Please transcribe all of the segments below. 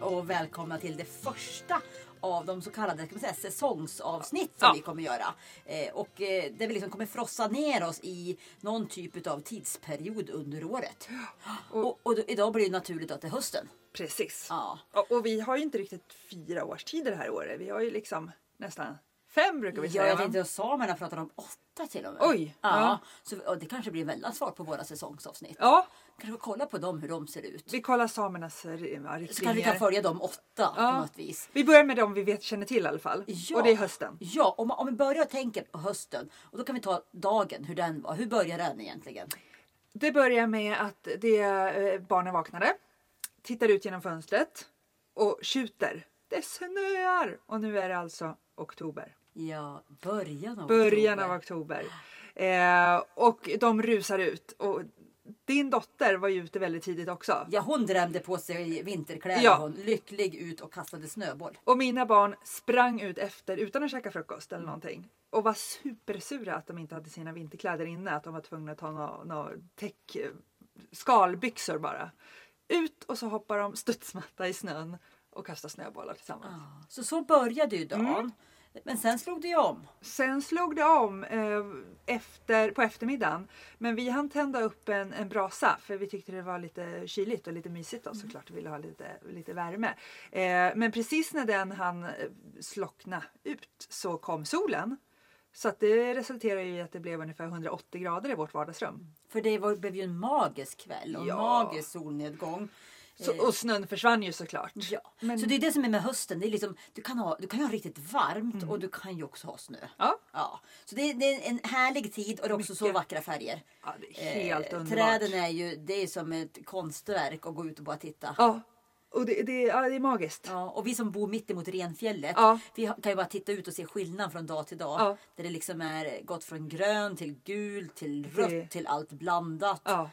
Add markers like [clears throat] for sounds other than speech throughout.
och välkomna till det första av de så kallade kan man säga, säsongsavsnitt som Ja. vi kommer göra. Eh, och eh, där vi liksom kommer frossa ner oss i någon typ av tidsperiod under året. Och, och, då, idag blir det naturligt att det är hösten. Precis. Ja. Och, och vi har ju inte riktigt fyra årstider det här året. Vi har ju liksom nästan fem brukar vi Ja, säga. jag va? tänkte att samerna pratar om åtta till och med. Oj, Ja. ja. Så, och det kanske blir väldigt svar på våra säsongsavsnitt. Ja, Kanske kolla på dem hur de ser ut. vi kollar samernas ja, Så kanske vi riktlinjer. kan följa dem åtta på Ja. något vis. Vi börjar med dem vi vet känner till i alla fall. Ja. Och det är hösten. Ja, om, om vi börjar tänka på hösten. Och då kan vi ta dagen, hur den var. Hur börjar den egentligen? Det börjar med att det, eh, barnen vaknade, tittar ut genom fönstret och tjuter. Det snöar! Och nu är det alltså oktober. Ja, början av Början oktober. av oktober. Eh, och de rusar ut. Och din dotter var ju ute väldigt tidigt också. Ja, hon drämde på sig vinterkläder. Ja. Hon lycklig ut och kastade snöboll. Och mina barn sprang ut efter utan att käka frukost eller någonting. Och var supersura att de inte hade sina vinterkläder inne. Att de var tvungna att ta några nå täck, skalbyxor bara. Ut och så hoppar de studsmatta i snön och kastar snöbollar tillsammans. Ja, Så så började ju dagen. Mm. Men sen slog det om. Sen slog det om eh, efter, på eftermiddagen. Men vi hann tända upp en, en brasa för vi tyckte det var lite kyligt och lite mysigt då såklart. Vi ville ha lite, lite värme. Eh, men precis när den hann eh, slockna ut så kom solen. Så att det resulterade i att det blev ungefär 180 grader i vårt vardagsrum. För det var, blev ju en magisk kväll och en Ja. magisk solnedgång. Så, Eh, och snön försvann ju såklart. Ja, Men- så det är det som är med hösten. Det är liksom, du, kan ha, du kan ju ha riktigt varmt Mm. och du kan ju också ha snö. Ja. Ja. Så det är, det är en härlig tid och det är också så Mycket. vackra färger. Ja, det är helt Eh, underbart. Träden är ju det är som ett konstverk att gå ut och bara titta. Ja, och det, det, ja, det är magiskt. Ja, och vi som bor mitt emot Renfjället, Ja. vi kan ju bara titta ut och se skillnad från dag till dag. Ja. Där det liksom är gått från grön till gul till Det- rött till allt blandat. Ja.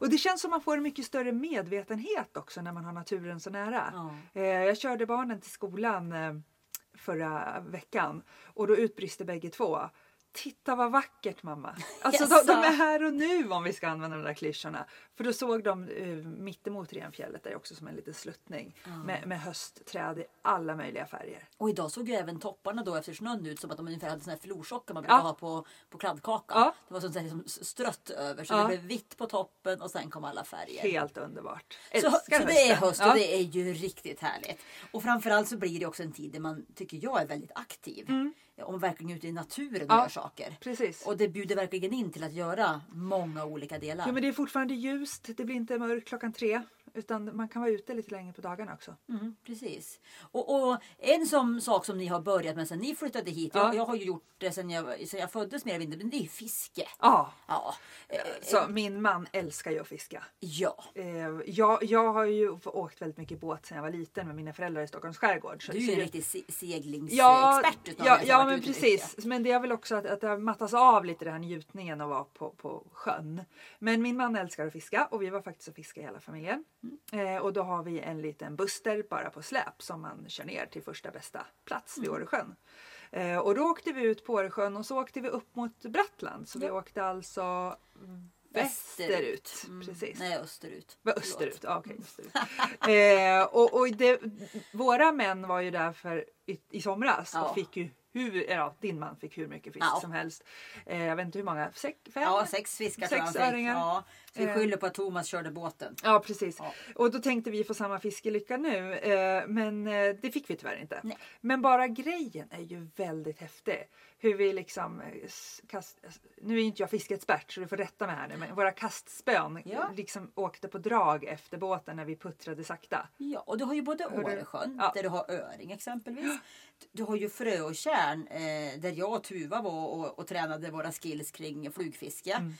Och det känns som man får en mycket större medvetenhet också när man har naturen så nära. Ja. Eh, Jag körde barnen till skolan eh, förra veckan och då utbrister bägge två. Titta vad vackert mamma! Alltså de, de Jaså? är här och nu om vi ska använda de där klyschorna. För då såg de eh, mittemot Renfjället där också som en liten sluttning med, med höstträd i alla möjliga färger. Och idag såg ju även topparna då efter snön ut som att de ungefär hade sån här florsocker man brukar Ja. ha på, på kladdkaka. Ja. Det var sånt där liksom strött över så Ja. det blev vitt på toppen och sen kom alla färger. Helt underbart! Så, Älskar så det är hösten. höst Ja. och det är ju riktigt härligt. Och framförallt så blir det också en tid där man tycker jag är väldigt aktiv. Om verkligen ute i naturen och. Ja, gör saker. Precis. Och det bjuder verkligen in till att göra många olika delar. Jo, men det är fortfarande ljust. Det blir inte mörkt klockan tre. Utan man kan vara ute lite längre på dagarna också. Mm, precis. Och, och en som, sak som ni har börjat med sen ni flyttade hit. Ja. Jag, jag har ju gjort det sen jag, sen jag föddes mer eller mindre. Men det är fiske. Ja, Ja. Eh, så min man älskar ju att fiska. ja. Eh, jag, jag har ju åkt väldigt mycket båt sedan jag var liten med mina föräldrar i Stockholms skärgård. Så, Du är ju en riktig se- seglingsexpert. Ja, ja, ja men precis. Men det är väl också att, att det har mattats av lite den här njutningen att vara på, på sjön. Men min man älskar att fiska och vi var faktiskt och fiska hela familjen. Eh, och då har vi en liten buster bara på släp som man kör ner till första bästa plats vid Mm. Åresjön. Eh, och då åkte vi ut på Åresjön och så åkte vi upp mot Brattland. Så vi Ja. åkte alltså västerut. Mm. Precis. Nej, österut. Var österut, okej. österut. [laughs] eh, och och det, våra män var ju där för i, i somras Ja. och fick ju hur, ja, din man fick hur mycket fisk Ja. som helst. Eh, jag vet inte hur många, sex, fem? Ja, sex fiskar tror jag han Sex fick. Ja, så vi Eh. skyller på att Thomas körde båten. Ja, precis. Ja. Och då tänkte vi få samma fiskelycka nu. Eh, men eh, det fick vi tyvärr inte. Nej. Men bara grejen är ju väldigt häftig. Hur vi liksom... eh, Kast, nu är inte jag fiskeexpert så du får rätta mig här nu. Men våra kastspön Ja. liksom åkte på drag efter båten när vi puttrade sakta. Ja, och du har ju både? Åresjön, Ja. där du har öring exempelvis. Du har ju Frö och Tjärn, eh, där jag och Tuva var och, och tränade våra skills kring flugfiske. Mm.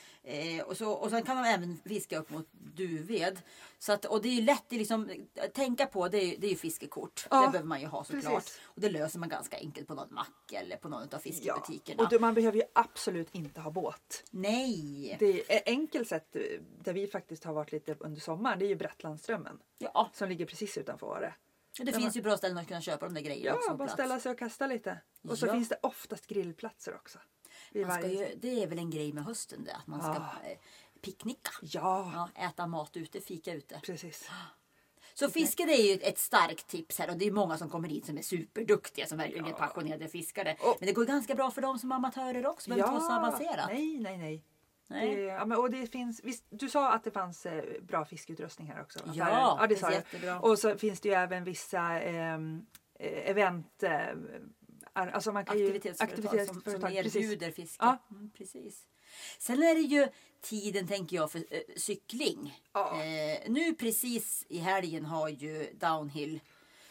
Eh, och, så, och sen kan man även även fiska upp mot Duved. Så att, och det är ju lätt att liksom, tänka på, det är, det är ju fiskekort. Ja, det behöver man ju ha såklart. precis. Och det löser man ganska enkelt på någon mack eller på någon av Ja. fiskebutikerna. Och du, man behöver ju absolut inte ha båt. Nej! Det är ett enkelt sätt eh, där vi faktiskt har varit lite under sommaren. Det är ju Brattlandströmmen Ja, som ligger precis utanför Åre. det finns ju bra ställen att kunna köpa de där grejerna också Ja, på bara ställa sig och kasta lite. Och så Ja. finns det oftast grillplatser också. Man ju, det är väl en grej med hösten det, att man ska Ah. eh, picknicka. Ja, Ja, äta mat ute, fika ute. precis. Så fiske det är ju ett starkt tips här och det är många som kommer hit som är superduktiga som verkligen är Ja. passionerade fiskare. Och- Men det går ganska bra för dem som amatörer också. Behöver inte vara så avancerat. nej, nej, nej. Nej. Det, ja, men, och det finns, visst, du sa att det fanns eh, bra fiskeutrustning här också? Ja, Affärer. ja det det sa är jag. jättebra. Och så finns det ju även vissa ehm, eh, event... Eh, alltså man kan ju, Aktivitetsföretag som, som erbjuder fiske. Ja. Mm, precis. Sen är det ju tiden tänker jag för eh, cykling. Ja. Eh, nu precis i helgen har ju downhill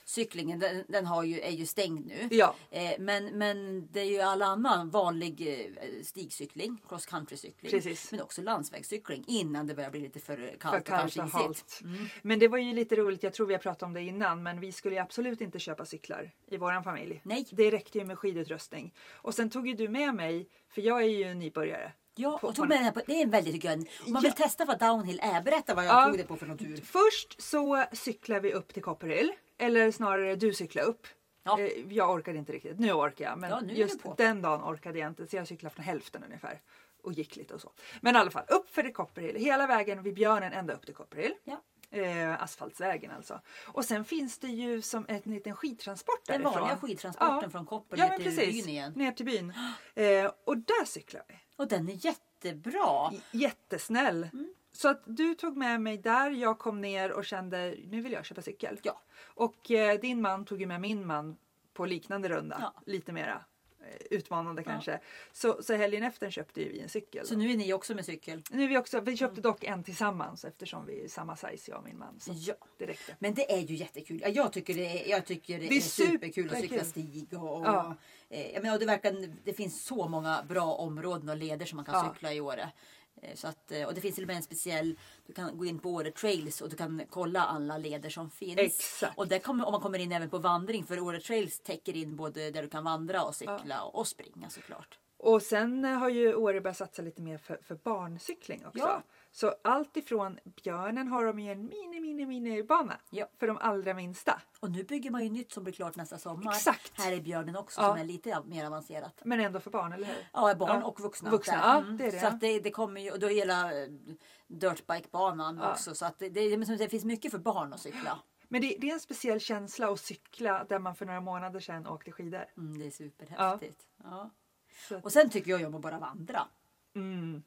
cyklingen den, den har ju, är ju stängd nu. Ja. Eh, men, men det är ju all annan vanlig eh, stigcykling, cross country cykling. Precis. Men också landsvägscykling innan det börjar bli lite för kallt för och kanske och halt. Men det var ju lite roligt, jag tror vi har pratat om det innan, men vi skulle ju absolut inte köpa cyklar i våran familj. Nej. Det räckte ju med skidutrustning. Och sen tog ju du med mig, för jag är ju nybörjare. Ja, På- och tog med den på, det är en väldigt jag, om man vill Ja. testa vad downhill är, berätta vad jag Ja. tog det på för någon tur. Först så cyklar vi upp till Copperhill, eller snarare du cyklar upp. Ja. Eh, Jag orkade inte riktigt, nu orkar jag. Men Ja, just den dagen orkade jag inte så jag cyklade från hälften ungefär. Och gick lite och så. Men i alla fall, upp för Copperhill. Hela vägen vid Björnen ända upp till Copperhill. Ja. Eh, asfaltsvägen alltså. Och sen finns det ju som en liten skidtransport Den därifrån. vanliga skidtransporten Ja. från Koppel Ja till precis, byn igen. ner till byn. Eh, och där cyklar vi. Och den är jättebra. Jättesnäll. Mm. Så att du tog med mig där, jag kom ner och kände nu vill jag köpa cykel. Ja. Och eh, din man tog ju med min man på liknande runda. Ja. Lite mera utmanande kanske. Så, så helgen efter köpte vi en cykel. Så nu är ni också med cykel. nu är vi, också, vi köpte dock en tillsammans eftersom vi är samma size jag och min man. Så Ja. det räckte. Men det är ju jättekul. Ja, Jag tycker det är, jag tycker det Det är är superkul att cykla stig. Och, och, Ja. eh, jag menar, det, verkar, det finns så många bra områden och leder som man kan Ja. cykla i Åre. Eh, Så att, eh, och det finns till och med en speciell, du kan gå in på Åre Trails och du kan kolla alla leder som finns. Exakt. Och där kommer, om man kommer in även på vandring för Åre Trails täcker in både där du kan vandra och cykla och, och springa såklart. Och sen har ju Åre börjat satsa lite mer för, för barncykling också. Ja. Så allt ifrån Björnen har de ju en mini mini mini bana Ja. för de allra minsta. Och nu bygger man ju nytt som blir klart nästa sommar. Exakt. Här är björnen också Ja. som är lite mer avancerat. Men ändå för barn, eller hur? Ja, barn Ja. och vuxna. Vuxna, ja, det är det. Så att det, det kommer ju, och då är hela eh, dirtbikebanan också. Så att det, det, finns mycket för barn att cykla. Men det, det är en speciell känsla att cykla där man för några månader sedan åkte skidor. Mm, det är superhäftigt. Ja. Och sen tycker jag om att bara vandra. mm,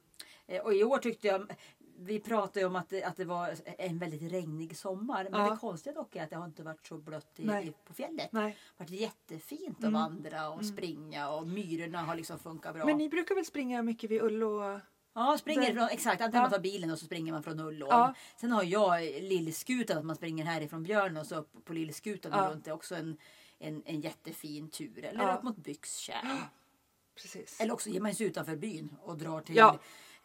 Och i år tyckte jag, vi pratade ju om att det, att det var en väldigt regnig sommar. Men Ja. det konstiga dock är att det har inte varit så blött i, i, på fjället. nej. Det har varit jättefint att Mm. vandra och springa och myrorna har liksom funkat bra. Men ni brukar väl springa mycket vid Ullo? Ja, springer Där- från, exakt. Antingen Ja. man tar bilen och så springer man från Ullån. Ja. Sen har jag Lillskutan, att man springer härifrån Björn och så upp på Lillskutan Ja. och runt. Det är också en, en, en jättefin tur. Eller Ja. upp mot Byxtjärn. Precis. Eller också ger man sig utanför byn och drar till, Ja.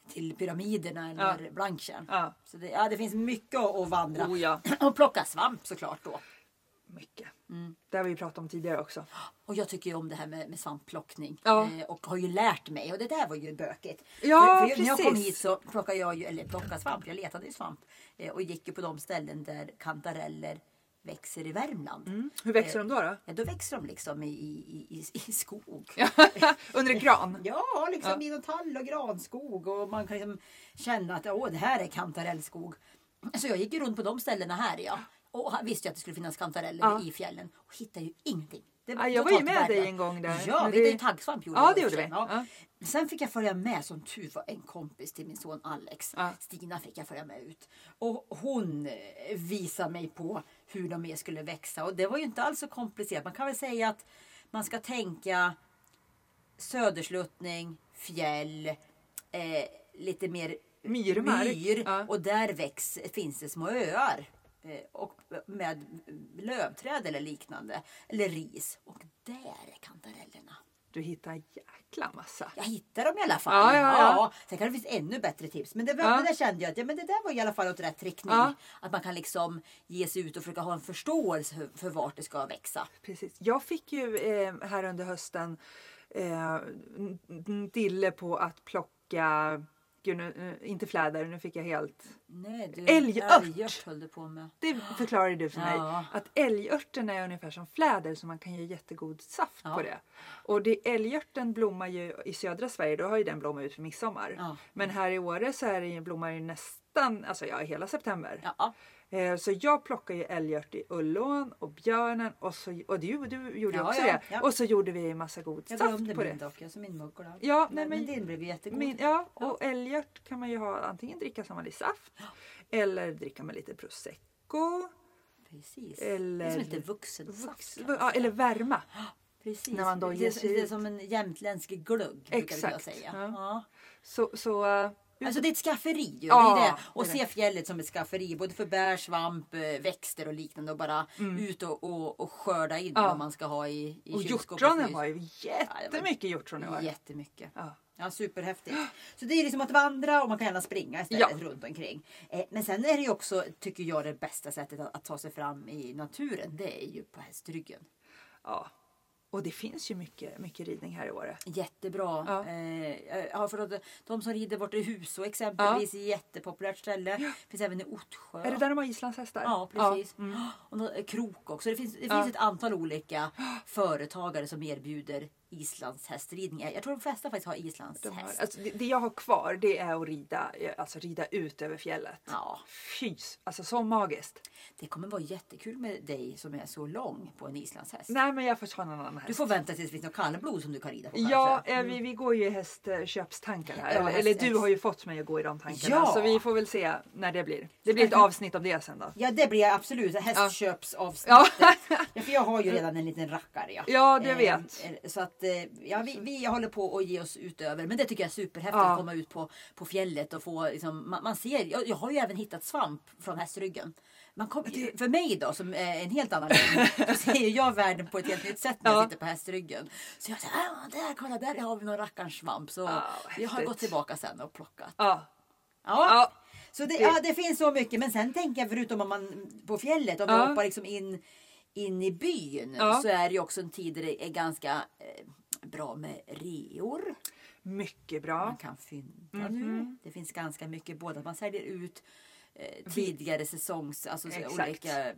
Till pyramiderna eller Blanktjärn. Ja. Så det, ja, det finns mycket att vandra. Oh ja, [clears throat] Och plocka svamp såklart då. mycket. Mm. Det har vi pratat om tidigare också. Och jag tycker ju om det här med, med svampplockning. Ja. Eh, och har ju lärt mig. Och det där var ju bökigt. Ja, för, för När jag kom hit så plockade jag ju, eller plockade svamp, jag letade ju svamp. Eh, och gick ju på de ställen där kantareller växer i Värmland. Mm. Hur växer de då? då? Ja, då växer de liksom i, i, i, i skog. [laughs] Under en gran? [laughs] Ja, liksom Ja. i tall och granskog. Och man kan liksom känna att Åh, det här är kantarellskog. Så jag gick runt på de ställena här. Ja. Och visste ju att det skulle finnas kantareller Ja. i fjällen. Och hittade ju ingenting. Det Ja, jag var ju med dig en gång där. Ja, vi det- ju taggsvamp. gjorde Ja, det gjorde vi. Ja. Ja. Sen fick jag följa med som tur var en kompis till min son Alex. Ja. Stina fick jag följa med ut. Och hon eh, visade mig på hur de mer skulle växa. Och det var ju inte alls så komplicerat. Man kan väl säga att man ska tänka södersluttning, fjäll, eh, lite mer Myrmark. myr. Ja. Och där väx, finns det små öar. Eh, och med lövträd eller liknande. Eller ris. Och där är kantarellerna. Du hittar jäkla massa. Jag hittar dem i alla fall. Ja, ja, ja. Sen kan det finnas ännu bättre tips. Men det, var, Ja. det där kände jag att ja, men det där var i alla fall åt rätt riktning. Ja. Att man kan liksom ge sig ut och försöka ha en förståelse för, för vart det ska växa. Precis. Jag fick ju eh, här under hösten eh, dille på att plocka, gud, nu, eh, inte fläder, nu fick jag helt Nej, du, Älgört. älgört höll du på med. Det förklarade du för mig. Ja. Att älgörten är ungefär som fläder så man kan ge jättegod saft Ja. på det. Och det, älgörten blommar ju i södra Sverige, då har ju den blommat ut för midsommar. Ja. Men här i Åre så är det, ju- blommar det nästan, alltså ja, hela september. Ja. Eh, så jag plockar ju älgört i Ullån och björnen och, så, och du, du gjorde Ja, också ja, det. ja. Och så gjorde vi en massa god Jag saft på min det. dock, alltså min mugg. Ja, men, nej, men- din blev jättegod. Min, ja, och älgört kan man ju ha antingen dricka som vanlig saft eller dricka med lite prosecco. Precis. Eller- Det är som lite vuxensaft. Vux, ja, eller värma. Precis. när man då det, ger sig det är ut. som en jämtländsk glugg. brukar jag säga. ja. Ja. Så, så eh, Alltså det är ett skafferi ju. Ja, det. Och det se fjället som ett skafferi. Både för bär, svamp, eh, växter och liknande. Och bara ut och, och, och skörda in Mm. Ja. vad man ska ha i, i och hjortronen var ju jättemycket hjortron i år. Jättemycket. Ja. Ja, superhäftigt. Så det är liksom att vandra och man kan gärna springa istället Ja. runt omkring. Eh, men sen är det ju också, tycker jag, det bästa sättet att, att ta sig fram i naturen. Det är ju på hästryggen. Ja. Och det finns ju mycket, mycket ridning här i Åre. Jättebra. Ja. Eh, har förstått, de som rider bort i Huså exempelvis ett jättepopulärt ställe. finns även i Ottsjö. Är det där de har islandshästar? Ja, precis. Ja. Mm. Och krok också. Det finns, det Ja. finns ett antal olika företagare som erbjuder islandshästridning. Jag tror de flesta faktiskt har De har, islandshäst. alltså, det, det jag har kvar det är att rida, eh, alltså rida ut över fjället. Ja, Fy, alltså så magiskt. det kommer vara jättekul med dig som är så lång på en islandshäst. Nej men jag får ta någon annan Du häst. får vänta tills det finns något kallblod som du kan rida på Ja, eh, vi, vi går ju i hästköpstankar här. Ja, eller, eller du har ju fått mig att gå i de tankarna. Ja. Så vi får väl se när det blir. Det blir ett avsnitt av det sen då. Ja det blir absolut hästköpsavsnittet. Ja. Ja. för jag har ju redan en liten rackare. Ja, Ja, det Eh, vet. eh, Så att eh, ja, vi, vi håller på att ge oss utöver. Men det tycker jag är superhäftigt Ja. att komma ut på, på fjället och få liksom, man, man ser. Jag, jag har ju även hittat svamp från hästryggen. Man kom, För mig då som är en helt annan så ser jag världen på ett helt nytt sätt när jag Ja. sitter på hästryggen. Så jag säger, ah, där, kolla där har vi någon rackarns svamp. Så Ja, jag har gått tillbaka sen och plockat. Ja. Ja. Så det, det finns så mycket. Men sen tänker jag förutom om man på fjället om Ja. hoppar liksom in, in i byn Ja. så är det också en tid där det är ganska eh, bra med reor. Mycket bra. Man kan fynda Mhm. nu. Det finns ganska mycket både att man säljer ut eh, tidigare säsongs, alltså Exakt. olika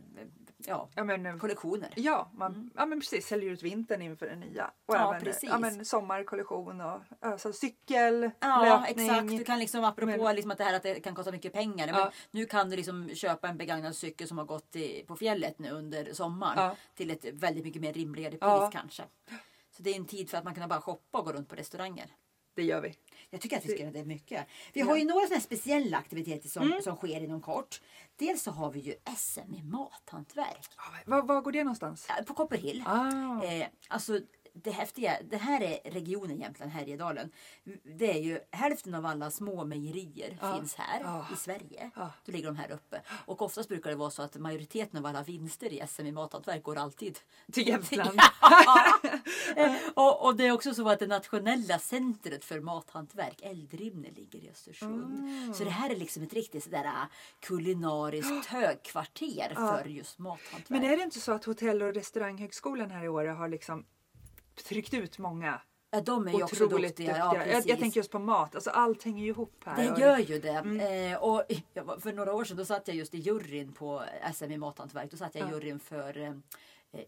ja, Ja men, eh, kollektioner. ja, man, ja men precis, säljer ut vintern inför den nya. Och Ja, även precis. Ja, men sommarkollektion och alltså, cykel, Ja löpning. exakt. Du kan liksom apropå Men- liksom att det här att det kan kosta mycket pengar. Men Ja. nu kan du liksom köpa en begagnad cykel som har gått i, på fjället nu under sommaren. Till ett väldigt mycket mer rimligare pris kanske. Så det är en tid för att man kan bara shoppa och gå runt på restauranger. Det gör vi. Jag tycker att vi ska göra det mycket. Vi har ju några sådana speciella aktiviteter som, som sker inom kort. Dels så har vi ju SM i mathantverk. Var, var går det någonstans? På Copperhill. Ah. Eh, alltså det häftiga, det här är regionen Jämtland, Härjedalen. Det är ju hälften av alla små mejerier Ja. finns här Ja. i Sverige. Ja. Då ligger de här uppe. Och oftast brukar det vara så att majoriteten av alla vinster i SM i mathantverk går alltid Till Jämtland. [laughs] [laughs] Eh, och, och det är också så att det nationella centret för mathantverk, Eldrimner, ligger i Östersund. Mm. Så det här är liksom ett riktigt sådär äh, kulinariskt [gasps] högkvarter för just mathantverk. Men är det inte så att hotell och restauranghögskolan här i Åre har liksom tryckt ut många ja, de är ju också duktiga. duktiga? Ja, jag, jag tänker just på mat, alltså allt hänger ju ihop här. Det gör ju det. Mm. Eh, och [laughs] för några år sedan då satt jag just i juryn på SM i mathantverk. Då satt jag i Ja. juryn för eh,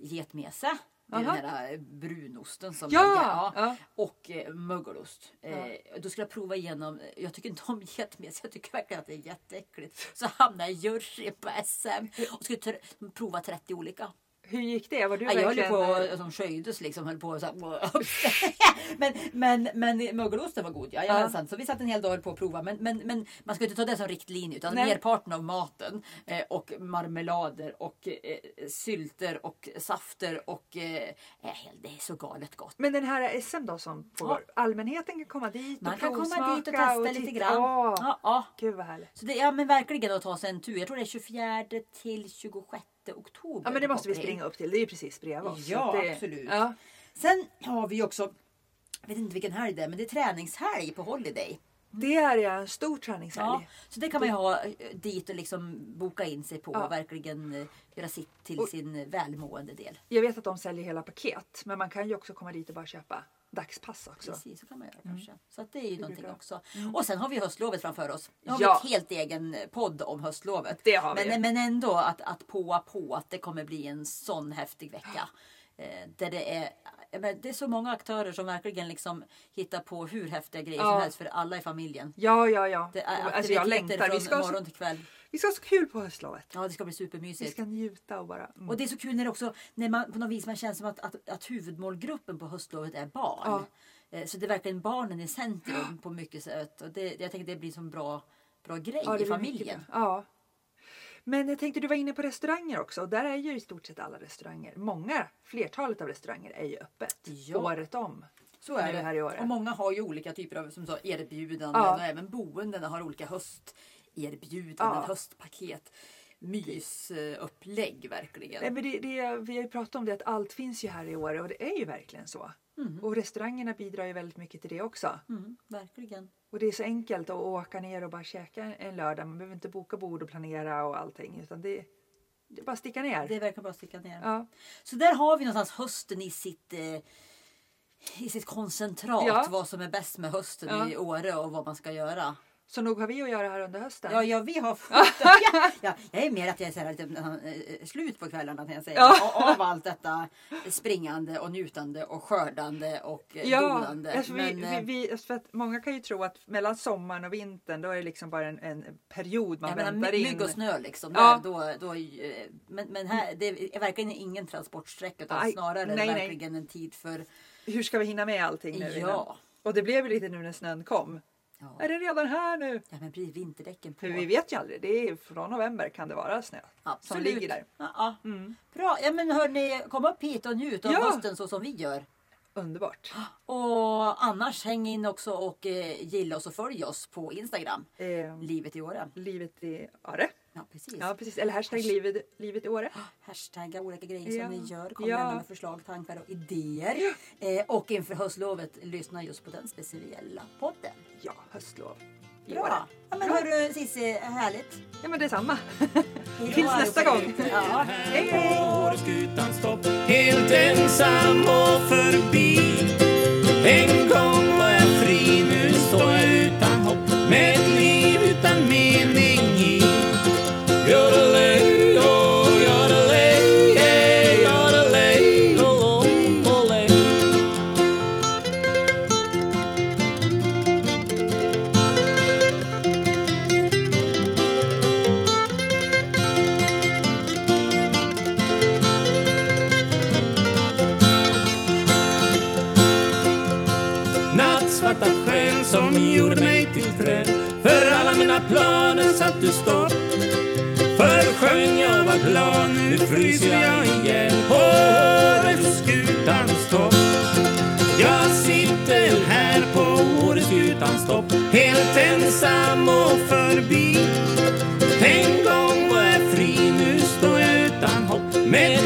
getmese. Den här eh, brunosten som Ja, ligger. ja. Och eh, mögelost. Eh, Då skulle jag prova igenom. Jag tycker inte om [laughs] getmese. Jag tycker verkligen att det är jätteäckligt. Så hamnade jag i juryn på SM och skulle prova 30 olika. Hur gick det? Var du Ja, jag höll ju verkligen... på som sköjdes liksom. Höll på så här, [laughs] men, men, men mögelosten var god. Ja, jajamensan. Så vi satt en hel dag och på att prova. Men, men, men man ska inte ta det som riktlinje. Utan Nej. merparten av maten eh, och marmelader och eh, sylter och safter och eh, helt- det är så galet gott. Men den här SM då som pågår, allmänheten kan komma dit Man och kan komma dit och testa lite titta. grann. Åh, Ja, ja. Gud vad härligt. Så det ja, men verkligen att ta sig en tur. Jag tror det är 24 till 26 oktober. Ja men det måste vi springa upp till, det är ju precis bredvid oss. Ja, det, absolut. Ja. Sen har vi också jag vet inte vilken helg det är, men det är träningshelg på Holiday. Det är en stor träningshelg. Ja, så det kan man ju ha eh, dit och liksom boka in sig på Ja. och verkligen eh, göra sitt till Och- sin välmående del. Jag vet att de säljer hela paket, men man kan ju också komma dit och bara köpa dagspass också. Precis, så kan man göra kanske. Så att det är ju någonting bra. också. Och sen har vi höstlovet framför oss. Nu har Ja. vi ett helt egen podd om höstlovet. Det har vi. Men, men ändå att, att påa på att det kommer bli en sån häftig vecka. Eh, där det är, men det är så många aktörer som verkligen liksom hittar på hur häftiga grejer Ja. som helst för alla i familjen. Ja, ja, ja. Det är alltså, jag längtar. Vi från ska, ha så, morgon till kväll. vi ska ha så kul på höstlovet. Ja, det ska bli Vi supermysigt. ska njuta och bara... Mm. Och det är så kul när det också när man på något vis man känner som att, att, att huvudmålgruppen på höstlovet är barn. Eh, Så det är verkligen barnen i centrum på mycket sätt. Och det, jag tänker det blir som bra, bra grej Ja, i familjen. Ja. Men jag tänkte du var inne på restauranger också. Och där är ju i stort sett alla restauranger. Många, flertalet av restauranger är ju öppet Ja. året om. Så är det. här i Åre. Och många har ju olika typer av som sa, erbjudanden Ja. och även boendena har olika hösterbjudanden, Ja. höstpaket. Mysupplägg verkligen. Nej, men det, det, vi har ju pratat om det att allt finns ju här i Åre och det är ju verkligen så. Och restaurangerna bidrar ju väldigt mycket till det också. Mm, verkligen. Och det är så enkelt att åka ner och bara käka en- en lördag. Man behöver inte boka bord och planera och allting. Utan det, det är bara att sticka ner. Det verkar bara att sticka ner. Ja. Så där har vi någonstans hösten i sitt, eh, i sitt koncentrat. Ja. Vad som är bäst med hösten Ja. i Åre och vad man ska göra. Så nog har vi att göra här under hösten. Ja, ja vi har ja, ja, Jag är mer att jag är så här eh, slut på kvällarna kan jag säga. Ja. Av- allt detta springande och njutande och skördande och eh, Ja, donande. alltså vi, Men, vi, vi, för att många kan ju tro att mellan sommaren och vintern då är det liksom bara en, en period man jag menar, väntar my- in. mygg och snö liksom. Ja. Där, då, då, men, men här, det är verkligen ingen transportsträcka utan snarare nej, nej. verkligen en tid för Hur ska vi hinna med allting nu? innan? Ja. Och det blev ju lite nu när snön kom. Ja. Är det redan här nu? Ja, men blir vinterdäcken på. För vi vet ju aldrig. Det är från november kan det vara snö som Absolut. ligger där. Ja, ja. Mm. Bra, ja, men hörni, kom upp hit och njut av Ja. hösten så som vi gör. Underbart. Och annars häng in också och eh, gilla oss och följ oss på Instagram. Eh, Livet i Åre. livet i Åre. Ja, precis. Ja precis. Eller hashtag livet, livet i Åre. [gasps] Hashtagga olika grejer Ja. som ni gör. Kom Ja. gärna med förslag, tankar och idéer. Eh, och inför höstlovet, lyssna just på den speciella podden. Ja, höstlov. I Åre. Bra! Ja, men Bra. hörru Cissi, härligt. Ja men detsamma. Tills nästa gång. Ja. Hej hej! Helt ensam och förbi En gång svarta själ som gjorde mig till träd. För alla mina planer satt du stopp. Förr sjöng jag var glad, nu fryser jag ihjäl. På Åreskutans topp Jag sitter här på Åreskutans topp Helt ensam och förbi. En gång var jag fri, nu står jag utan hopp. Med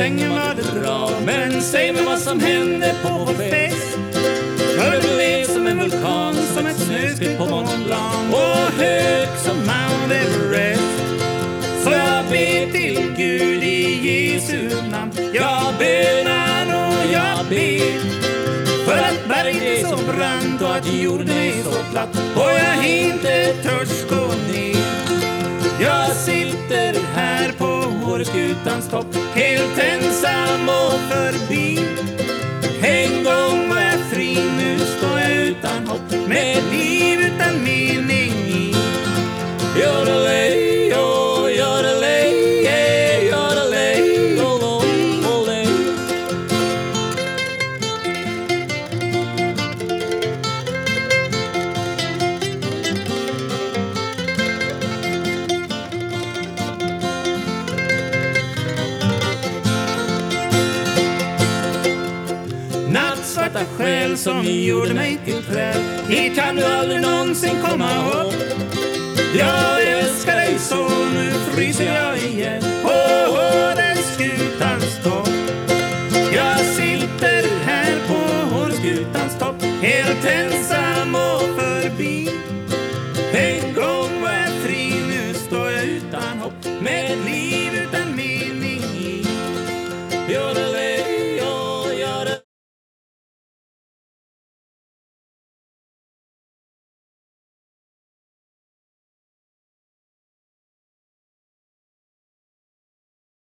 sängen var det bra Men säg mig vad som hände på vår fest. För du blev som en vulkan, som ett snöskred på Mont Blanc och hög som Mount Everest. Så jag ber till Gud i Jesu namn. Jag bönar och jag ber. För att berget är så brant och att jorden är så platt. Och jag inte törs gå ner. Skutans topp Helt ensam och förbi. Som gjorde mig till träd. Hit kan du aldrig någonsin komma upp. Jag älskar dig så, nu fryser jag igen på Åreskutans topp. Jag sitter här på Åreskutans topp helt ensam